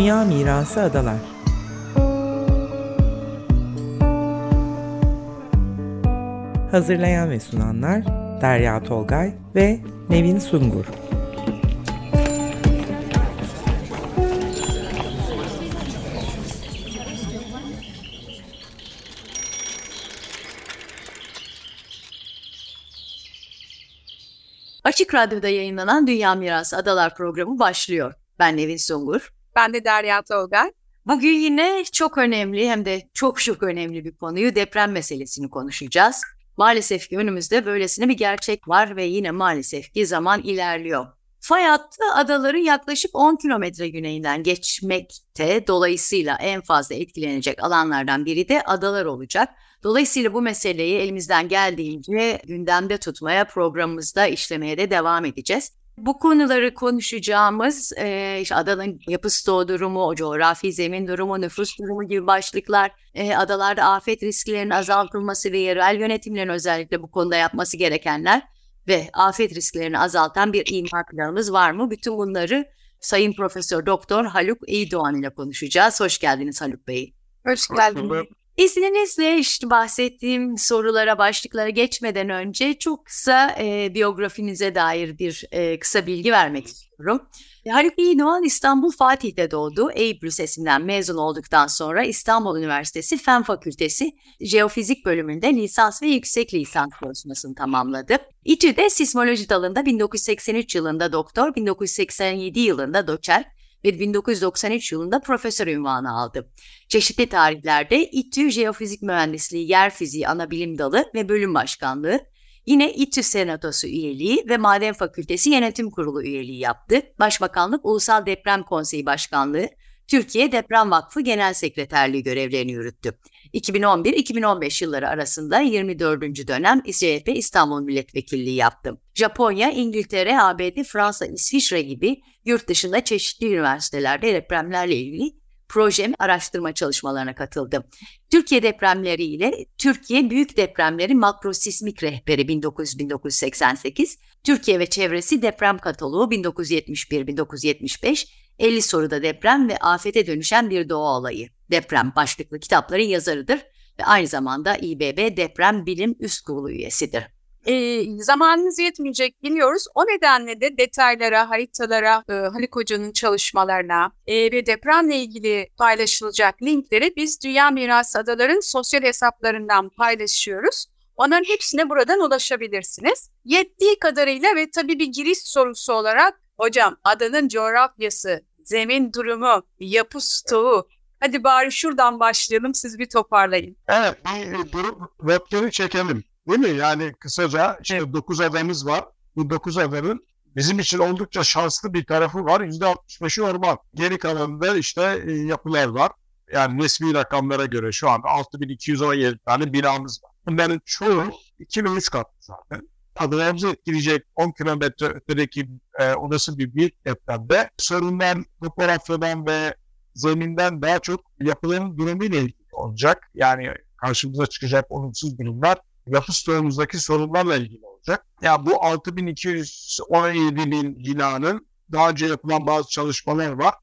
Dünya Mirası Adalar Hazırlayan ve sunanlar Derya Tolgay ve Nevin Sungur Açık Radyo'da yayınlanan Dünya Mirası Adalar programı başlıyor. Ben Nevin Sungur. Ben de Derya Tolgay. Bugün yine çok önemli hem de çok çok önemli bir konuyu deprem meselesini konuşacağız. Maalesef ki önümüzde böylesine bir gerçek var ve yine maalesef ki zaman ilerliyor. Fay hattı adaların yaklaşık 10 kilometre güneyinden geçmekte. Dolayısıyla en fazla etkilenecek alanlardan biri de adalar olacak. Dolayısıyla bu meseleyi elimizden geldiğince gündemde tutmaya, programımızda işlemeye de devam edeceğiz. Bu konuları konuşacağımız e, işte adanın yapı stoğu durumu, o coğrafi zemin durumu, nüfus durumu gibi başlıklar, e, adalarda afet risklerinin azaltılması ve yerel yönetimlerin özellikle bu konuda yapması gerekenler ve afet risklerini azaltan bir imar planımız var mı? Bütün bunları Sayın Profesör Doktor Haluk İyidoğan ile konuşacağız. Hoş geldiniz Haluk Bey. Hoş geldiniz. İzninizle işte bahsettiğim sorulara, başlıklara geçmeden önce çok kısa e, biyografinize dair bir e, kısa bilgi vermek istiyorum. Haluk İnoğan İstanbul Fatih'te doğdu. Eyüp Lisesi'nden mezun olduktan sonra İstanbul Üniversitesi Fen Fakültesi Jeofizik bölümünde lisans ve yüksek lisans çalışmasını tamamladı. İTÜ'de sismoloji dalında 1983 yılında doktor, 1987 yılında doçent, ve 1993 yılında profesör ünvanı aldı. Çeşitli tarihlerde İTÜ Jeofizik Mühendisliği Yer Fiziği Anabilim Dalı ve Bölüm Başkanlığı, yine İTÜ Senatosu üyeliği ve Maden Fakültesi Yönetim Kurulu üyeliği yaptı. Başbakanlık Ulusal Deprem Konseyi Başkanlığı, Türkiye Deprem Vakfı Genel Sekreterliği görevlerini yürüttü. 2011-2015 yılları arasında 24. dönem CHP İstanbul Milletvekilliği yaptı. Japonya, İngiltere, ABD, Fransa, İsviçre gibi yurt dışında çeşitli üniversitelerde depremlerle ilgili proje araştırma çalışmalarına katıldı. Türkiye depremleri ile Türkiye Büyük Depremleri Makrosismik Rehberi 1900-1988, Türkiye ve Çevresi Deprem Kataloğu 1971-1975, 50 soruda deprem ve afete dönüşen bir doğa olayı. Deprem başlıklı kitapların yazarıdır ve aynı zamanda İBB Deprem Bilim Üst Kurulu üyesidir. E, zamanınız yetmeyecek biliyoruz. O nedenle de detaylara, haritalara, e, Haluk Hoca'nın çalışmalarına e, ve depremle ilgili paylaşılacak linkleri biz Dünya Mirası Adaların sosyal hesaplarından paylaşıyoruz. Onların hepsine buradan ulaşabilirsiniz. Yettiği kadarıyla ve tabii bir giriş sorusu olarak hocam adanın coğrafyası, zemin durumu, yapı stoğu, Hadi bari şuradan başlayalım siz bir toparlayın. Evet, bir durum webleri çekelim. Değil mi? Yani kısaca işte evet. 9 adamız var. Bu 9 adamın bizim için oldukça şanslı bir tarafı var. %65'i orman. Geri kalanında işte e, yapılar var. Yani resmi rakamlara göre şu anda 6217 tane binamız var. Bunların çoğu 2003 katlı zaten. Adalarımızı etkileyecek 10 kilometre ötedeki e, olası bir büyük depremde sorunlar topografyadan ve zeminden daha çok yapıların durumuyla ilgili olacak. Yani karşımıza çıkacak olumsuz durumlar yapı stoğumuzdaki sorunlarla ilgili olacak. Ya yani bu 6217'nin binanın daha önce yapılan bazı çalışmalar var.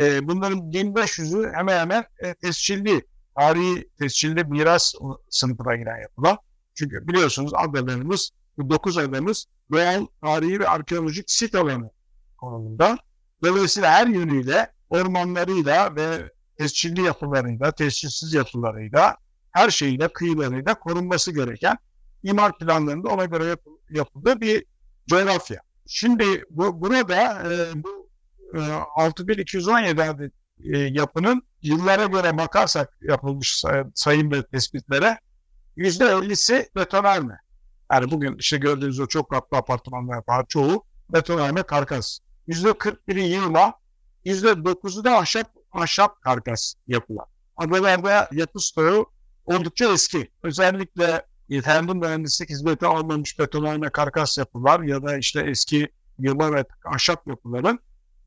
E, bunların 1500'ü hemen hemen e, tescilli, tarihi tescilli miras sınıfına giren yapılar. Çünkü biliyorsunuz adalarımız, bu 9 adamız doğal, tarihi ve arkeolojik sit alanı konumunda. Dolayısıyla her yönüyle ormanlarıyla ve tescilli yapılarıyla, tescilsiz yapılarıyla her şeyiyle, kıyılarıyla korunması gereken imar planlarında ona göre yap, yapıldığı bir coğrafya. Şimdi bu, burada e, bu e, 6217 adet e, yapının yıllara göre bakarsak yapılmış say, sayım ve tespitlere yüzde 50'si betonarme. Yani bugün işte gördüğünüz o çok katlı apartmanlar var çoğu betonarme karkas. Yüzde 41'i yığma, yüzde 9'u da ahşap, ahşap karkas yapılar. Adalarda yapı stoğu oldukça eski. Özellikle yeterli mühendislik hizmeti almamış betonarme karkas yapılar ya da işte eski yığma ve ahşap yapıların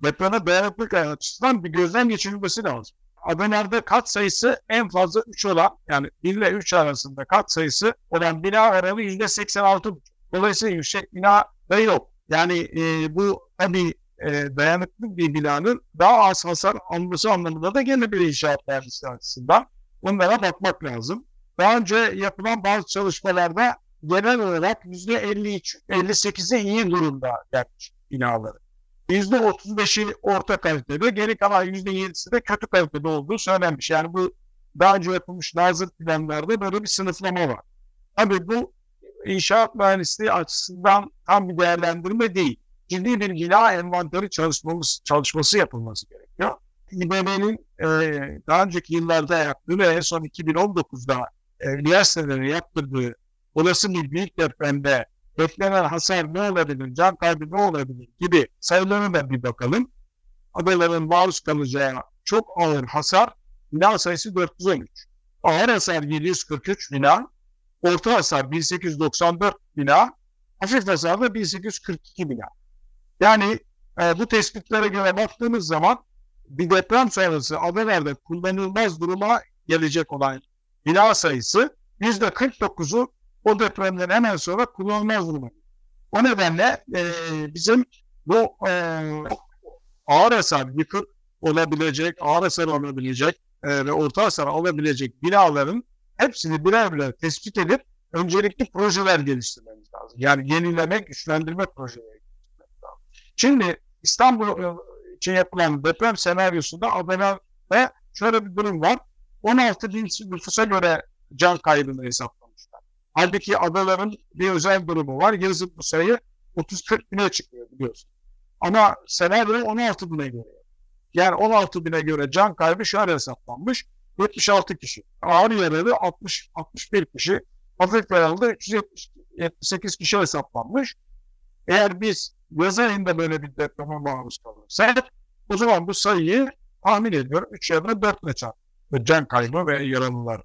depreme dayanıklık açısından bir gözden geçirilmesi lazım. Adana'da kat sayısı en fazla 3 olan yani 1 ile 3 arasında kat sayısı olan bina aralığı %86. Dolayısıyla yüksek bina da yok. Yani e, bu tabii e, dayanıklı bir binanın daha az hasar alması anlamında da gene bir inşaat mühendisliği açısından bunlara bakmak lazım. Daha önce yapılan bazı çalışmalarda genel olarak %53, 58'e iyi durumda gelmiş binaları. %35'i orta kalitede, geri kalan %7'si de kötü kalitede olduğu söylenmiş. Yani bu daha önce yapılmış nazır planlarda böyle bir sınıflama var. Tabii bu inşaat mühendisliği açısından tam bir değerlendirme değil. Ciddi bir bina envanteri çalışmamız, çalışması yapılması gerekiyor. İBB'nin e, daha önceki yıllarda yaptığı ve en son 2019'da e, üniversitelere yaptırdığı olası bir büyük depremde beklenen hasar ne olabilir, can kaybı ne olabilir gibi sayılarına da bir bakalım. Adaların maruz kalacağı çok ağır hasar bina sayısı 413. Ağır hasar 743 bina, orta hasar 1894 bina, hafif hasar da 1842 bina. Yani e, bu tespitlere göre baktığımız zaman bir deprem sonrası adalarda kullanılmaz duruma gelecek olan bina sayısı %49'u o depremden hemen sonra kullanılmaz duruma. O nedenle e, bizim bu e, ağır hasar yıkık olabilecek, ağır hasar olabilecek e, ve orta hasar alabilecek binaların hepsini birer birer tespit edip öncelikli projeler geliştirmemiz lazım. Yani yenileme, güçlendirme projeleri geliştirmemiz lazım. Şimdi İstanbul için yapılan deprem senaryosunda Adana ve şöyle bir durum var. 16 bin nüfusa göre can kaybını hesaplamışlar. Halbuki adaların bir özel durumu var. Yazın bu sayı 30-40 bine çıkıyor biliyorsun. Ama senaryo 16 bine göre. Yani 16 bine göre can kaybı şöyle hesaplanmış. 76 kişi. Ağır yaralı 60, 61 kişi. Hafif yaralı 378 kişi hesaplanmış. Eğer biz yaz ayında böyle bir depreme maruz kalırsak o zaman bu sayıyı tahmin ediyorum 3 ya da 4 ile çarp. Can kaybı ve yaralılar.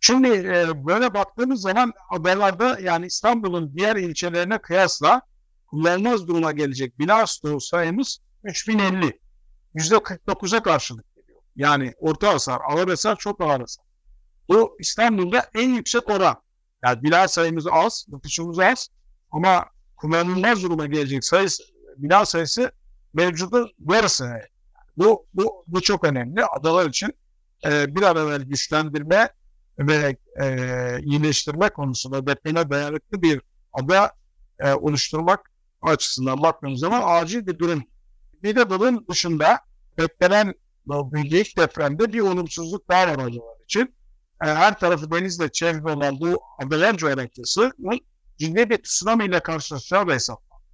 Şimdi e, böyle baktığımız zaman adalarda yani İstanbul'un diğer ilçelerine kıyasla kullanılmaz duruma gelecek bina stoğu sayımız 3050. %49'a karşılık geliyor. Yani orta hasar, ağır hasar, çok ağır hasar. Bu İstanbul'da en yüksek oran. Yani bina sayımız az, nüfusumuz az ama kullanılmaz duruma gelecek sayısı, bina sayısı mevcudu yarısı. Bu, bu, bu çok önemli. Adalar için e, bir an evvel güçlendirme ve e, iyileştirme konusunda depreme dayanıklı bir ada e, oluşturmak açısından baktığımız zaman acil bir durum. Bir de bunun dışında beklenen büyük depremde bir olumsuzluk daha var adalar için. E, her tarafı denizle çevrili olan bu adalar coğrafyasının ciddi bir tsunami ile karşılaşacağı da hesaplandı.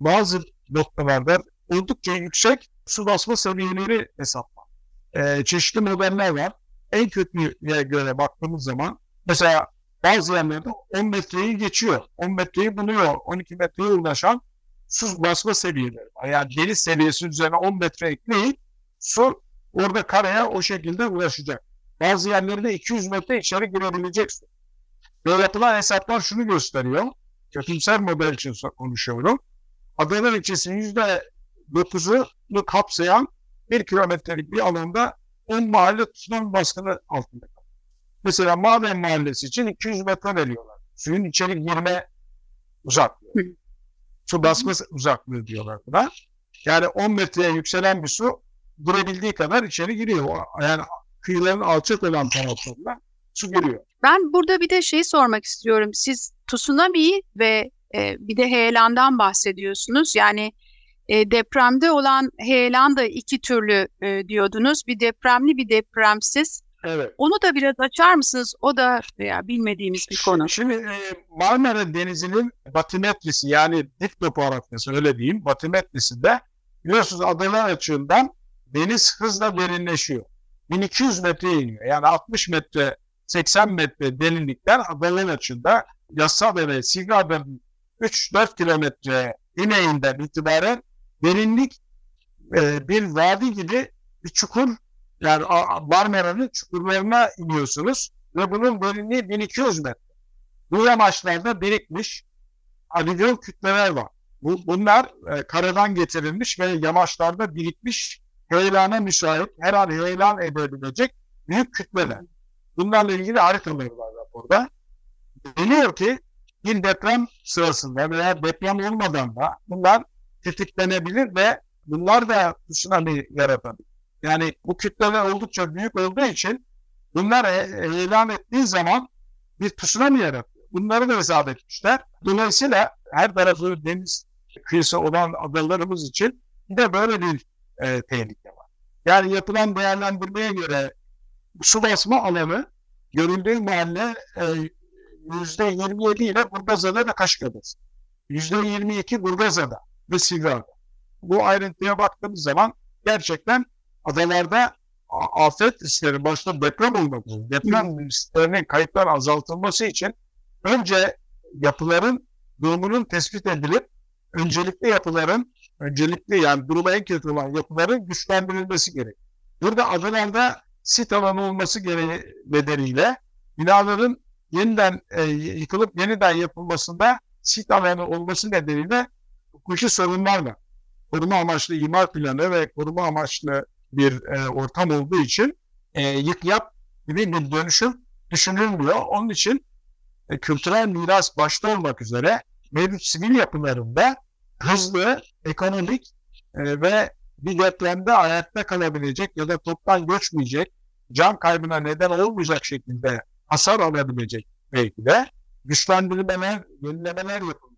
Bazı noktalarda oldukça yüksek su basma seviyeleri hesaplandı. E, çeşitli modeller var. En kötüye göre baktığımız zaman mesela bazı yerlerde 10 metreyi geçiyor. 10 metreyi buluyor. 12 metreye ulaşan su basma seviyeleri. Yani deniz seviyesi üzerine 10 metre ekleyin su orada karaya o şekilde ulaşacak. Bazı yerlerde 200 metre içeri girebilecek su. Böyle yapılan hesaplar şunu gösteriyor. Kötümser model için konuşuyorum. Adalar ilçesinin yüzde dokuzunu kapsayan bir kilometrelik bir alanda 10 mahalle tsunami baskını altında. Mesela Maden Mahallesi için 200 metre veriyorlar. Suyun içeri girme uzaklığı. Su basma uzaklığı diyorlar buna. Yani 10 metreye yükselen bir su durabildiği kadar içeri giriyor. Yani kıyıların alçak olan taraflarına su giriyor. Ben burada bir de şey sormak istiyorum. Siz tsunami ve e, bir de heyelandan bahsediyorsunuz. Yani e, depremde olan heyelan da iki türlü e, diyordunuz. Bir depremli bir depremsiz. Evet. Onu da biraz açar mısınız? O da veya bilmediğimiz bir konu. Şimdi e, Marmara Denizi'nin batimetrisi yani dip topografyası öyle diyeyim batimetrisinde biliyorsunuz adalar açığından deniz hızla derinleşiyor. 1200 metreye iniyor. Yani 60 metre 80 metre derinlikten adalar açığında Yassada ve Sigra'dan 3-4 kilometre ineğinden itibaren derinlik e, bir vadi gibi bir çukur yani Marmara'nın çukurlarına iniyorsunuz ve bunun derinliği 1200 metre. Bu yamaçlarda birikmiş alüvyon kütleler var. Bu, bunlar e, karadan getirilmiş ve yamaçlarda birikmiş heyelana müsait, her an heyelan edebilecek büyük kütleler. Bunlarla ilgili haritaları var raporda. Deniyor ki bir deprem sırasında veya deprem olmadan da bunlar tetiklenebilir ve bunlar da tsunami yaratabilir. Yani bu kütleler oldukça büyük olduğu için bunlar e, ilan ettiği zaman bir tsunami yaratıyor. Bunları da hesap etmişler. Dolayısıyla her tarafı deniz kıyısı olan adalarımız için de böyle bir e, tehlike var. Yani yapılan değerlendirmeye göre su basma alanı görüldüğü mahalle e, yüzde 27 ile Burgazada ve Kaşkadası. %22 Burgazada ve Sivra'da. Bu ayrıntıya baktığımız zaman gerçekten adalarda afet riskleri başta deprem olmak üzere deprem risklerinin kayıtlar azaltılması için önce yapıların durumunun tespit edilip öncelikli yapıların öncelikli yani durumu en kötü olan yapıların güçlendirilmesi gerek. Burada adalarda sit alanı olması gereği nedeniyle binaların yeniden e, yıkılıp yeniden yapılmasında sit alanı olması nedeniyle hukuki sorunlar var. Koruma amaçlı imar planı ve koruma amaçlı bir e, ortam olduğu için e, yık yap gibi bir dönüşüm düşünülmüyor. Onun için e, kültürel miras başta olmak üzere mevcut sivil yapılarında hızlı, ekonomik e, ve bir depremde ayakta kalabilecek ya da toptan göçmeyecek, can kaybına neden olmayacak şekilde hasar alabilecek belki de güçlendirmeler, yenilemeler yapılması gerekiyor.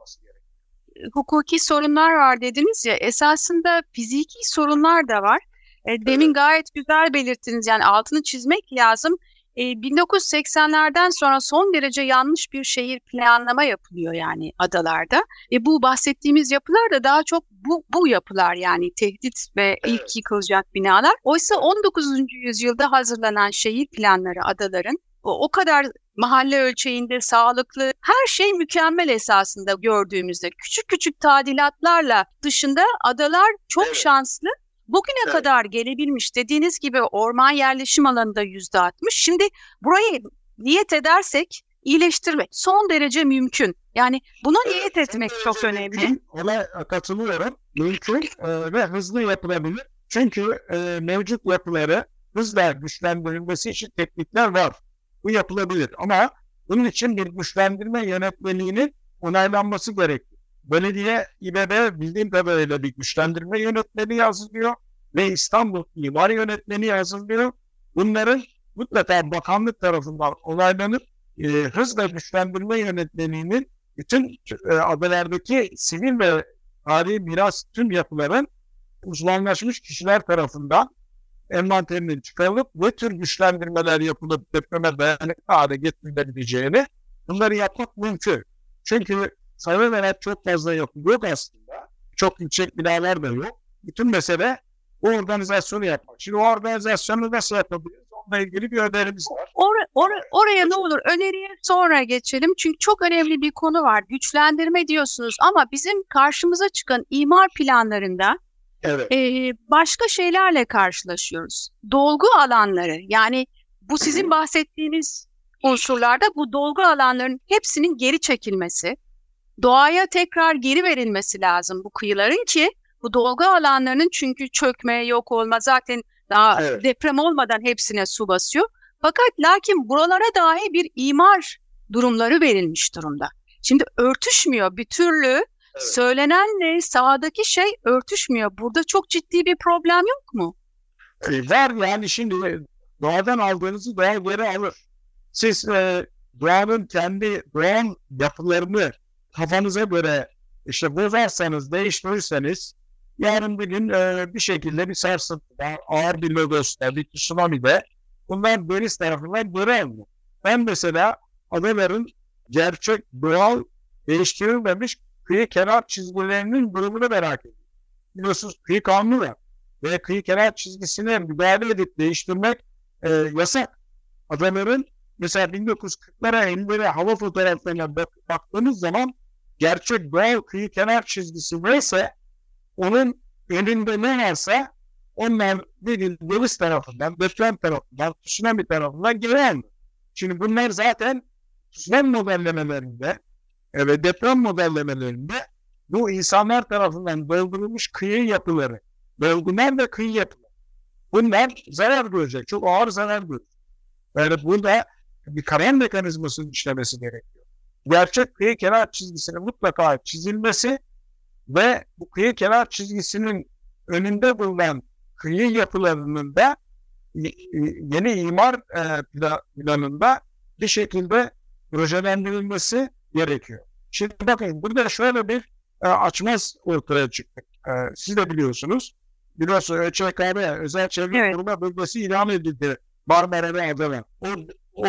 Hukuki sorunlar var dediniz ya, esasında fiziki sorunlar da var. E, demin gayet güzel belirttiniz yani altını çizmek lazım. E, 1980'lerden sonra son derece yanlış bir şehir planlama yapılıyor yani adalarda. E, bu bahsettiğimiz yapılar da daha çok bu, bu yapılar yani tehdit ve ilk yıkılacak binalar. Oysa 19. yüzyılda hazırlanan şehir planları adaların o, kadar mahalle ölçeğinde sağlıklı her şey mükemmel esasında gördüğümüzde küçük küçük tadilatlarla dışında adalar çok evet. şanslı Bugüne evet. kadar gelebilmiş dediğiniz gibi orman yerleşim alanında yüzde altmış. Şimdi burayı niyet edersek iyileştirmek son derece mümkün. Yani buna evet, niyet etmek çok önemli. Mümkün. Ona katılıyorum. Mümkün e, ve hızlı yapılabilir. Çünkü e, mevcut yapıları hızla güçlendirilmesi için teknikler var. Bu yapılabilir ama bunun için bir güçlendirme yönetmeliğinin onaylanması gerekiyor. Belediye İBB bildiğim kadarıyla bir güçlendirme yönetmeni hazırlıyor ve İstanbul İmar Yönetmeni hazırlıyor. Bunların mutlaka bakanlık tarafından onaylanıp e, hızla güçlendirme yönetmeliğinin bütün e, adalardaki sivil ve tarihi miras tüm yapıların uzmanlaşmış kişiler tarafından envanterinin çıkarılıp ne tür güçlendirmeler yapılıp depreme dayanıklı hale getirilebileceğini bunları yapmak mümkün. Çünkü sayı veren çok fazla yok. Yok aslında. Çok yüksek binalar da yok. Bütün mesele o organizasyonu yapmak. Şimdi o organizasyonu nasıl yapabiliriz? Onunla ilgili bir önerimiz var. Or or oraya ne olur öneriye sonra geçelim. Çünkü çok önemli bir konu var. Güçlendirme diyorsunuz ama bizim karşımıza çıkan imar planlarında evet. e, başka şeylerle karşılaşıyoruz. Dolgu alanları yani bu sizin bahsettiğiniz unsurlarda bu dolgu alanlarının hepsinin geri çekilmesi, doğaya tekrar geri verilmesi lazım bu kıyıların ki bu dolgu alanlarının çünkü çökme, yok olma zaten daha evet. deprem olmadan hepsine su basıyor. Fakat lakin buralara dahi bir imar durumları verilmiş durumda. Şimdi örtüşmüyor bir türlü evet. söylenenle sahadaki şey örtüşmüyor. Burada çok ciddi bir problem yok mu? E, var yani şimdi doğadan aldığınızı doğa geri alır. Siz e, doğanın kendi doğan yapılarını kafanıza göre işte bozarsanız, değiştirirseniz yarın bir gün e, bir şekilde bir sarsıntıda, ağır bir logosta, bir tsunami'de bunlar deniz tarafından geri alınır. Ben mesela adaların gerçek doğal değiştirilmemiş kıyı kenar çizgilerinin durumunu merak ediyorum. Biliyorsunuz kıyı kanunu var. Ve kıyı kenar çizgisine müdahale edip değiştirmek e, yasak. Adaların mesela 1940'lara 50'lere hava fotoğraflarına baktığınız zaman gerçek doğal kıyı kenar çizgisi neyse onun önünde ne varsa onlar gün deniz tarafından, deprem tarafından, tsunami tarafından giren. Şimdi bunlar zaten tsunami modellemelerinde e, deprem modellemelerinde bu insanlar tarafından bölgülmüş kıyı yapıları, bölgüler ve kıyı yapıları. Bunlar zarar görecek, çok ağır zarar görecek. Yani burada bir karar mekanizmasının işlemesi gerekiyor gerçek kıyı kenar çizgisinin mutlaka çizilmesi ve bu kıyı kenar çizgisinin önünde bulunan kıyı yapılarının da yeni imar e, planında bir şekilde projelendirilmesi gerekiyor. Şimdi bakın burada şöyle bir e, açmaz ortaya çıktı. E, siz de biliyorsunuz. Biliyorsunuz ÖÇKB, Özel Çevre evet. Koruma Bölgesi ilan edildi Marmara ve Adana. O, o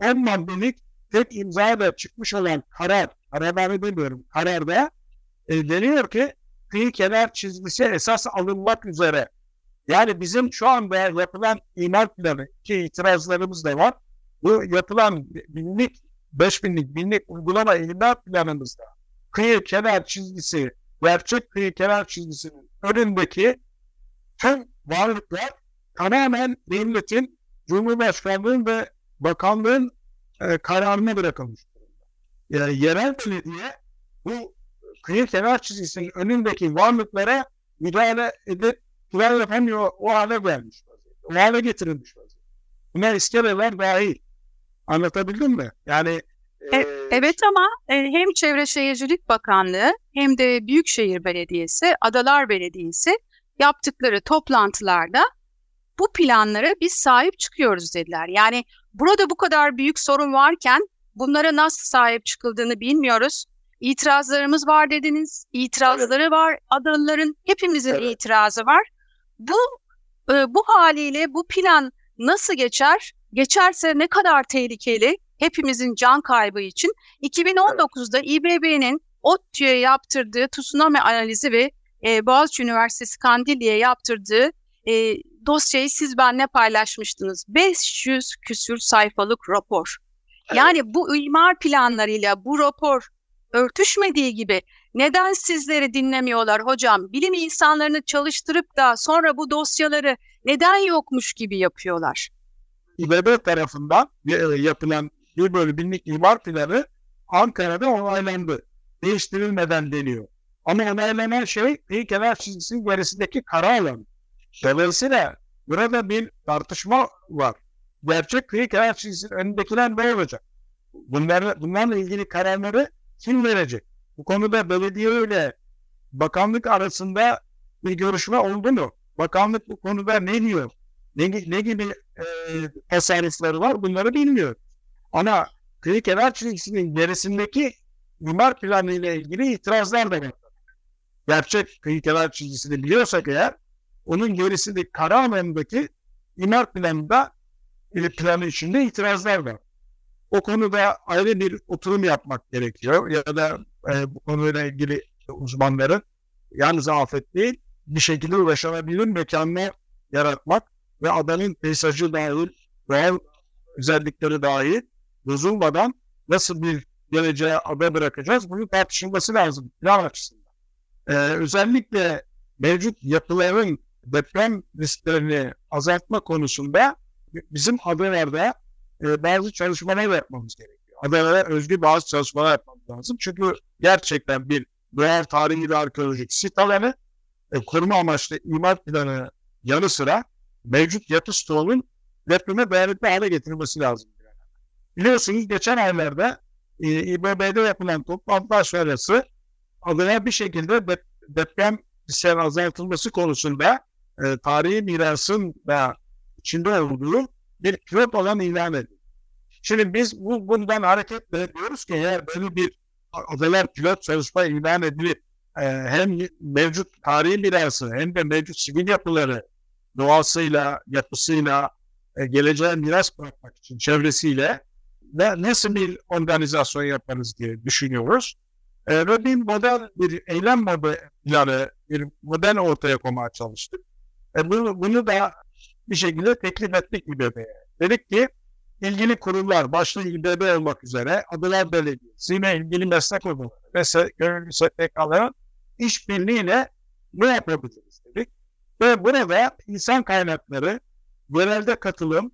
10 maddelik tek imza da çıkmış olan karar, kararları bilmiyorum, kararda e, deniyor ki kıyı kenar çizgisi esas alınmak üzere. Yani bizim şu anda yapılan imar planı ki itirazlarımız da var. Bu yapılan binlik, beş binlik, binlik uygulama imar planımızda kıyı kenar çizgisi, gerçek kıyı kenar çizgisinin önündeki tüm varlıklar tamamen devletin, Cumhurbaşkanlığın ve bakanlığın e, kararına bırakılmış. Yani yerel belediye bu kıyı kenar çizgisinin önündeki varlıklara müdahale edip plan yapamıyor o hale gelmiş. O hale getirilmiş vaziyette. Buna iskeleler dahil. Anlatabildim mi? Yani e, evet ama e, hem Çevre Şehircilik Bakanlığı hem de Büyükşehir Belediyesi, Adalar Belediyesi yaptıkları toplantılarda bu planlara biz sahip çıkıyoruz dediler. Yani burada bu kadar büyük sorun varken bunlara nasıl sahip çıkıldığını bilmiyoruz. İtirazlarımız var dediniz. İtirazları evet. var. Adalıların hepimizin evet. itirazı var. Bu e, bu haliyle bu plan nasıl geçer? Geçerse ne kadar tehlikeli? Hepimizin can kaybı için 2019'da İBB'nin ODTÜ'ye yaptırdığı tsunami analizi ve e, Boğaziçi Üniversitesi Kandilli'ye yaptırdığı e, dosyayı siz benle paylaşmıştınız. 500 küsür sayfalık rapor. Yani bu imar planlarıyla bu rapor örtüşmediği gibi neden sizleri dinlemiyorlar hocam? Bilim insanlarını çalıştırıp da sonra bu dosyaları neden yokmuş gibi yapıyorlar? İBB tarafından e, yapılan bir binlik imar planı Ankara'da onaylandı. Değiştirilmeden deniyor. Ama onaylanan şey kıyı kenar çizgisinin gerisindeki kara alan. Dolayısıyla burada bir tartışma var. Gerçek kıyı kenar çizgisinin önündekiler ne olacak? Bunlarla, bunlarla ilgili kararları kim verecek? Bu konuda belediye ile bakanlık arasında bir görüşme oldu mu? Bakanlık bu konuda ne diyor? Ne, ne gibi e, var bunları bilmiyor. Ama kıyı kenar çizgisinin gerisindeki mimar planı ile ilgili itirazlar da var. Gerçek kıyı kenar çizgisini biliyorsak eğer onun gerisindeki kara alanındaki imar planında planı içinde itirazlar var o konuda ayrı bir oturum yapmak gerekiyor ya da e, bu konuyla ilgili uzmanların yalnız afet değil bir şekilde ulaşılabilir mekanlar yaratmak ve adanın peyzajı dahil doğal özellikleri dahil bozulmadan nasıl bir geleceğe ada bırakacağız bunu tartışılması lazım plan açısından. Ee, özellikle mevcut yapıların deprem risklerini azaltma konusunda bizim adalarda e, bazı çalışmalar yapmamız gerekiyor. Adalara özgü bazı çalışmalar yapmamız lazım. Çünkü gerçekten bir değer tarihi ve arkeolojik sit alanı e, koruma amaçlı imar planı yanı sıra mevcut yapı stoğunun depreme dayanıklı hale getirilmesi lazım. Biliyorsunuz geçen aylarda e, İBB'de yapılan toplantılar sonrası adına bir şekilde de, deprem risklerinin azaltılması konusunda e, tarihi mirasın da içinde olduğu bir pilot olan ilan edildi. Şimdi biz bu, bundan hareketle diyoruz ki eğer böyle bir adalar pilot çalışma ilan edilip e, hem mevcut tarihi mirası hem de mevcut sivil yapıları doğasıyla, yapısıyla e, geleceğe miras bırakmak için çevresiyle ve nasıl bir organizasyon yaparız diye düşünüyoruz. E, ve bir model, bir eylem planı, bir model ortaya koymaya çalıştık. E, bunu, bunu da bir şekilde teklif ettik İBB'ye. Dedik ki ilgili kurumlar, başta İBB olmak üzere Adalar Belediyesi ve ilgili meslek kurumları ve gönüllü STK'ların işbirliğiyle ne yapabiliriz. Ve burada insan kaynakları, genelde katılım,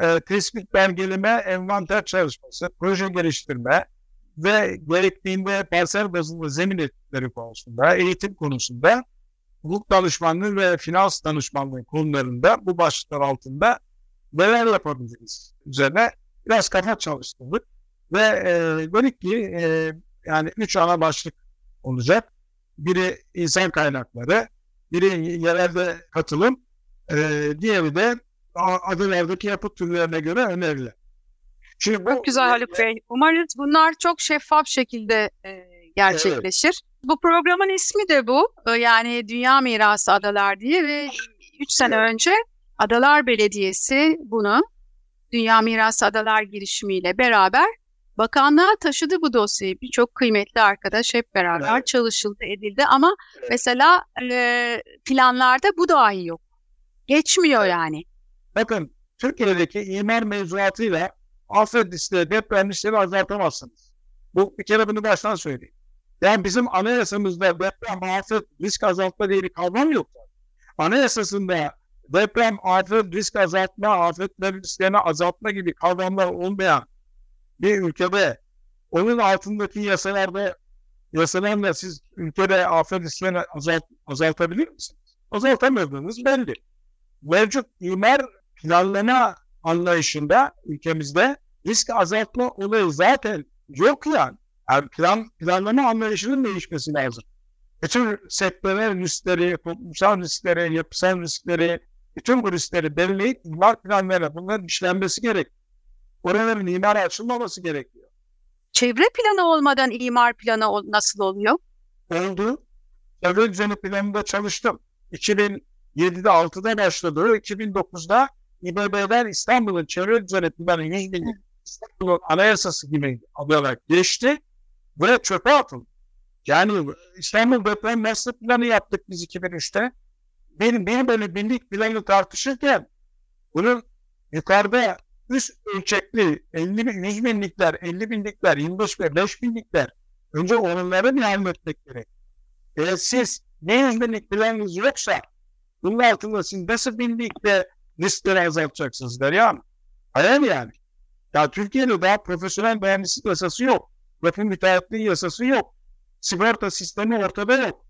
e, tespit belgeleme, envanter çalışması, proje geliştirme ve gerektiğinde parsel bazında zemin etkileri konusunda, eğitim konusunda hukuk danışmanlığı ve finans danışmanlığı konularında bu başlıklar altında neler yapabiliriz üzerine biraz kafa çalıştırdık ve e, dedik ki e, yani üç ana başlık olacak. biri insan kaynakları, biri yerelde katılım, e, diğeri de adılerdeki yapı türlerine göre öneriler. Şimdi bu, çok güzel Haluk Bey. Umarız bunlar çok şeffaf şekilde e, gerçekleşir. Evet. Bu programın ismi de bu. E, yani Dünya Mirası Adalar diye ve 3 sene önce Adalar Belediyesi bunu Dünya Mirası Adalar girişimiyle beraber bakanlığa taşıdı bu dosyayı. Birçok kıymetli arkadaş hep beraber evet. çalışıldı, edildi ama evet. mesela e, planlarda bu dahi yok. Geçmiyor evet. yani. Bakın Türkiye'deki imar mevzuatıyla afet riskleri, deprem riskleri azaltamazsınız. Bu bir kere bunu baştan söyleyeyim. Yani bizim anayasamızda deprem, afet, risk azaltma diye bir kavram yok. Anayasasında deprem, afet, risk azaltma, afetler risklerini azaltma gibi kavramlar olmayan bir ülkede onun altındaki yasalarda yasalarla siz ülkede afet risklerini azalt, azaltabilir misiniz? Azaltamadığınız belli. Mevcut imar planlama anlayışında ülkemizde risk azaltma olayı zaten yok yani. yani plan, planlama anlayışının değişmesi lazım. Bütün sektörel riskleri, toplumsal riskleri, yapısal riskleri, bütün bu riskleri belirleyip imar planlarına bunların işlenmesi gerek. Oraların imar açılmaması gerekiyor. Çevre planı olmadan imar planı nasıl oluyor? Oldu. Çevre düzeni planında çalıştım. 2007'de 6'da başladı. 2009'da İBB'den İstanbul'un çevre düzeni planı 100 bin İstanbul'un anayasası gibi alarak geçti ve çöpe atıldı. Yani İstanbul deprem master planı yaptık biz 2003'te. Benim, benim böyle binlik planı tartışırken bunun yukarıda üst ölçekli 50 bin, 100 binlikler, 50 binlikler, 25 bin, 5 binlikler önce onları devam etmek gerek. Eğer siz ne 100 binlik planınız yoksa bunun altında siz nasıl binlikte riskleri azaltacaksınız Derya? Hayal yani. Ya Türkiye'de daha profesyonel mühendislik yasası yok. Bakın müteahhitliği yasası yok. Sigorta sistemi ortada yok.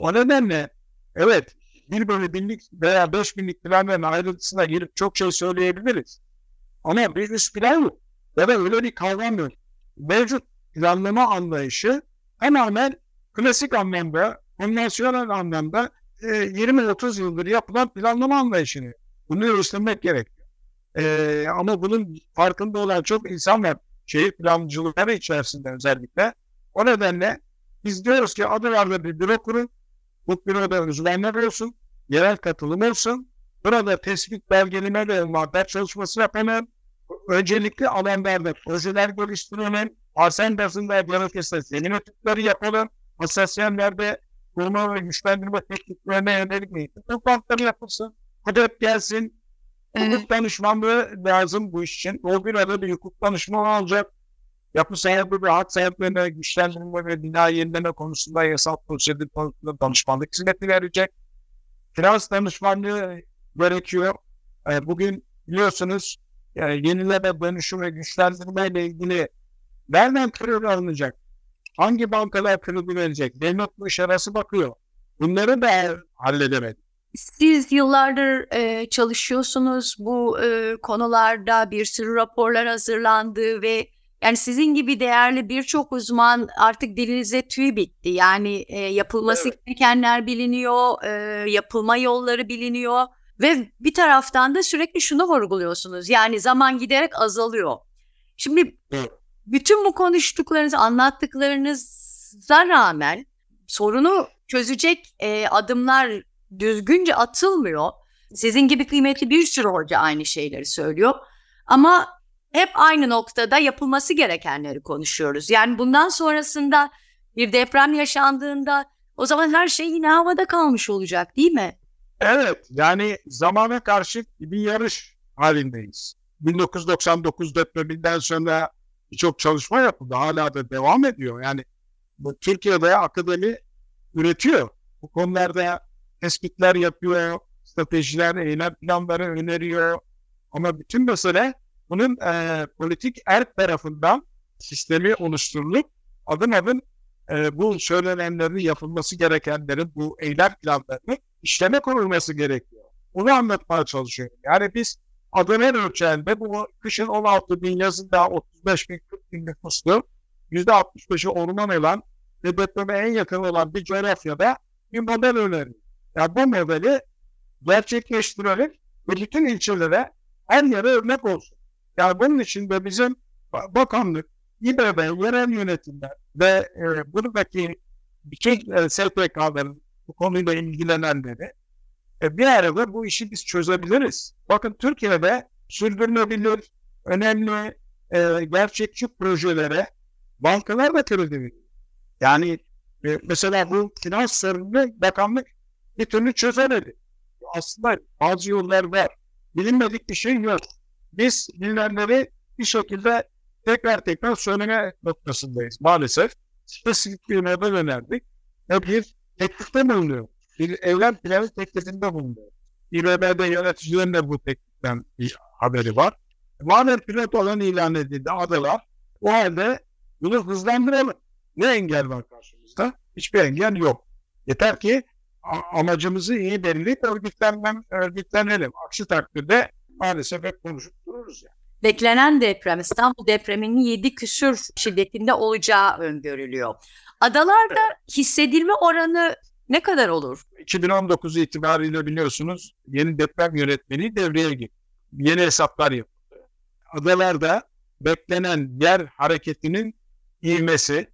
O nedenle evet bir bölü binlik veya beş binlik planların ayrıntısına girip çok şey söyleyebiliriz. Ama üst plan yok. Ya da öyle bir kavram yok. Mevcut planlama anlayışı hemen klasik anlamda, konvansiyonel anlamda e, 20-30 yıldır yapılan planlama anlayışını. Bunu göstermek gerekiyor. E, ama bunun farkında olan çok insan var. Şehir plancılıkları içerisinde özellikle. O nedenle biz diyoruz ki adılarda bir büro kurun. Bu büroda uzmanlar olsun. Yerel katılım olsun. Burada tespit belgeleme ve muhabbet çalışması yapalım. Öncelikli alanlarda projeler geliştirelim. Arsen basında gerekirse zemin ötükleri yapalım. Hassasiyetlerde koruma ve güçlendirme tekniklerine yönelik eğitim toplantıları yapılsın. Hedef gelsin. Hukuk danışmanlığı lazım bu iş için. O bir arada bir hukuk danışmanı olacak. Yapı sahibi ve hak sahiplerine güçlendirme ve bina yenileme konusunda yasal prosedür konusunda danışmanlık hizmeti verecek. Finans danışmanlığı gerekiyor. E, bugün biliyorsunuz yani yenileme, dönüşüm ve güçlendirme ile ilgili nereden kredi alınacak? Hangi bankalar kredi verecek? Devlet bu iş arası bakıyor. Bunları da halledemedi. Siz yıllardır e, çalışıyorsunuz bu e, konularda bir sürü raporlar hazırlandı ve yani sizin gibi değerli birçok uzman artık dilinize tüy bitti. Yani e, yapılması evet. gerekenler biliniyor, e, yapılma yolları biliniyor ve bir taraftan da sürekli şunu vurguluyorsunuz. Yani zaman giderek azalıyor. Şimdi bütün bu konuştuklarınız, anlattıklarınıza rağmen sorunu çözecek e, adımlar düzgünce atılmıyor. Sizin gibi kıymetli bir sürü hoca aynı şeyleri söylüyor. Ama hep aynı noktada yapılması gerekenleri konuşuyoruz. Yani bundan sonrasında bir deprem yaşandığında o zaman her şey yine havada kalmış olacak değil mi? Evet yani zamana karşı bir yarış halindeyiz. 1999 depreminden sonra birçok çalışma yapıldı. Hala da devam ediyor. Yani bu Türkiye'de akademi üretiyor. Bu konularda tespitler yapıyor, stratejiler, eylem planları öneriyor. Ama bütün mesele bunun e, politik erk tarafından sistemi oluşturulup adım adım e, bu söylenenlerin yapılması gerekenlerin bu eylem planlarını işleme konulması gerekiyor. Bunu anlatmaya çalışıyorum. Yani biz Adalet ölçeğinde bu kışın 16 bin yazında 35 bin 40 bin nüfuslu %65'i orman olan ve depreme en yakın olan bir coğrafyada bir model öneriyor. Yani bu modeli gerçekleştirelim ve bütün ilçelere her yere örnek olsun. Yani bunun için de bizim bakanlık, İBB, yerel yönetimler ve e, buradaki bütün e, SPK'ların bu konuyla ilgilenenleri e, bir arada bu işi biz çözebiliriz. Bakın Türkiye'de sürdürülebilir, önemli, e, gerçekçi projelere bankalar da kredi. Yani e, mesela bu finans sorununu bakanlık bir türlü çözemedi. Aslında bazı yollar var. Bilinmedik bir şey yok. Biz bilinenleri bir şekilde tekrar tekrar söyleme noktasındayız maalesef. Spesifik bir önerdik. Ve bir teklifte bulunuyor. Bir evlen planı teklifinde bulunuyor. İBB'de yöneticilerin de bu tekliften bir haberi var. Madem pilot olan ilan edildi adalar, o halde bunu hızlandıralım. Ne engel var karşımızda? Hiçbir engel yok. Yeter ki amacımızı iyi belirleyip örgütlenmem, örgütlenelim. Aksi takdirde maalesef hep konuşup dururuz yani. Beklenen deprem İstanbul depreminin 7 küsür şiddetinde olacağı öngörülüyor. Adalarda hissedilme oranı ne kadar olur? 2019 itibariyle biliyorsunuz yeni deprem yönetmeni devreye girdi. Yeni hesaplar yapıldı. Adalarda beklenen yer hareketinin ivmesi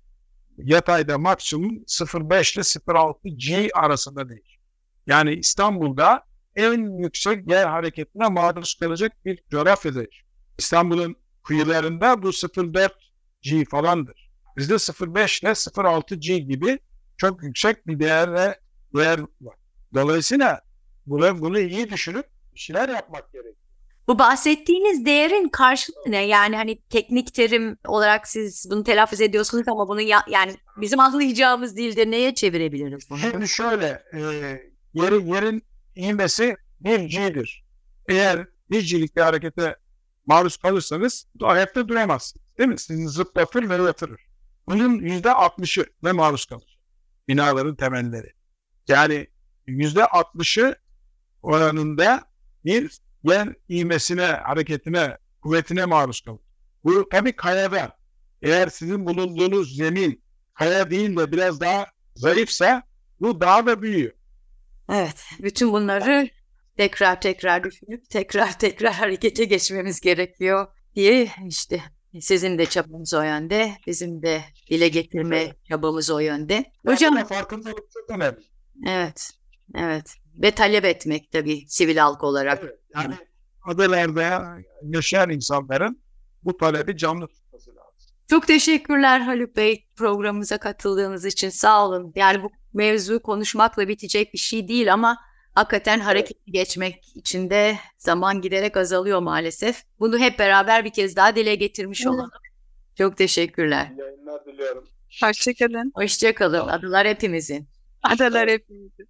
yatayda maksimum 0.5 ile 0.6 G arasında değişiyor. Yani İstanbul'da en yüksek yer hareketine maruz kalacak bir coğrafyadayız. İstanbul'un kıyılarında bu 0.4 G falandır. Bizde 0.5 ile 0.6 G gibi çok yüksek bir değerle değer var. Dolayısıyla bunu, bunu iyi düşünüp şeyler yapmak gerekiyor. Bu bahsettiğiniz değerin karşılığı ne? Yani hani teknik terim olarak siz bunu telaffuz ediyorsunuz ama bunu ya, yani bizim anlayacağımız dilde neye çevirebiliriz bunu? Şimdi şöyle, e, yerin, yerin inmesi bir G'dir. Eğer bir G'lik bir harekete maruz kalırsanız ayakta duramazsınız. Değil mi? Sizi zıplatır ve yatırır. Bunun yüzde altmışı ve maruz kalır. Binaların temelleri. Yani yüzde altmışı oranında bir yer ivmesine, hareketine, kuvvetine maruz kalır. Bu tabii kayada. Eğer sizin bulunduğunuz zemin kaya değil de biraz daha zayıfsa bu daha da büyüyor. Evet, bütün bunları tekrar tekrar düşünüp tekrar tekrar harekete geçmemiz gerekiyor diye işte sizin de çabanız o yönde, bizim de dile getirme çabamız o yönde. Hocam farkındalık çok önemli. Evet, evet. Ve talep etmek tabii sivil halk olarak. Evet, yani adalarda yaşayan insanların bu talebi canlı tutması lazım. Çok teşekkürler Haluk Bey programımıza katıldığınız için sağ olun. Yani bu mevzu konuşmakla bitecek bir şey değil ama hakikaten hareketli geçmek için de zaman giderek azalıyor maalesef. Bunu hep beraber bir kez daha dile getirmiş olalım. Çok teşekkürler. İyi yayınlar diliyorum. Hoşçakalın. Hoşçakalın. Adalar hepimizin. Adalar hepimizin.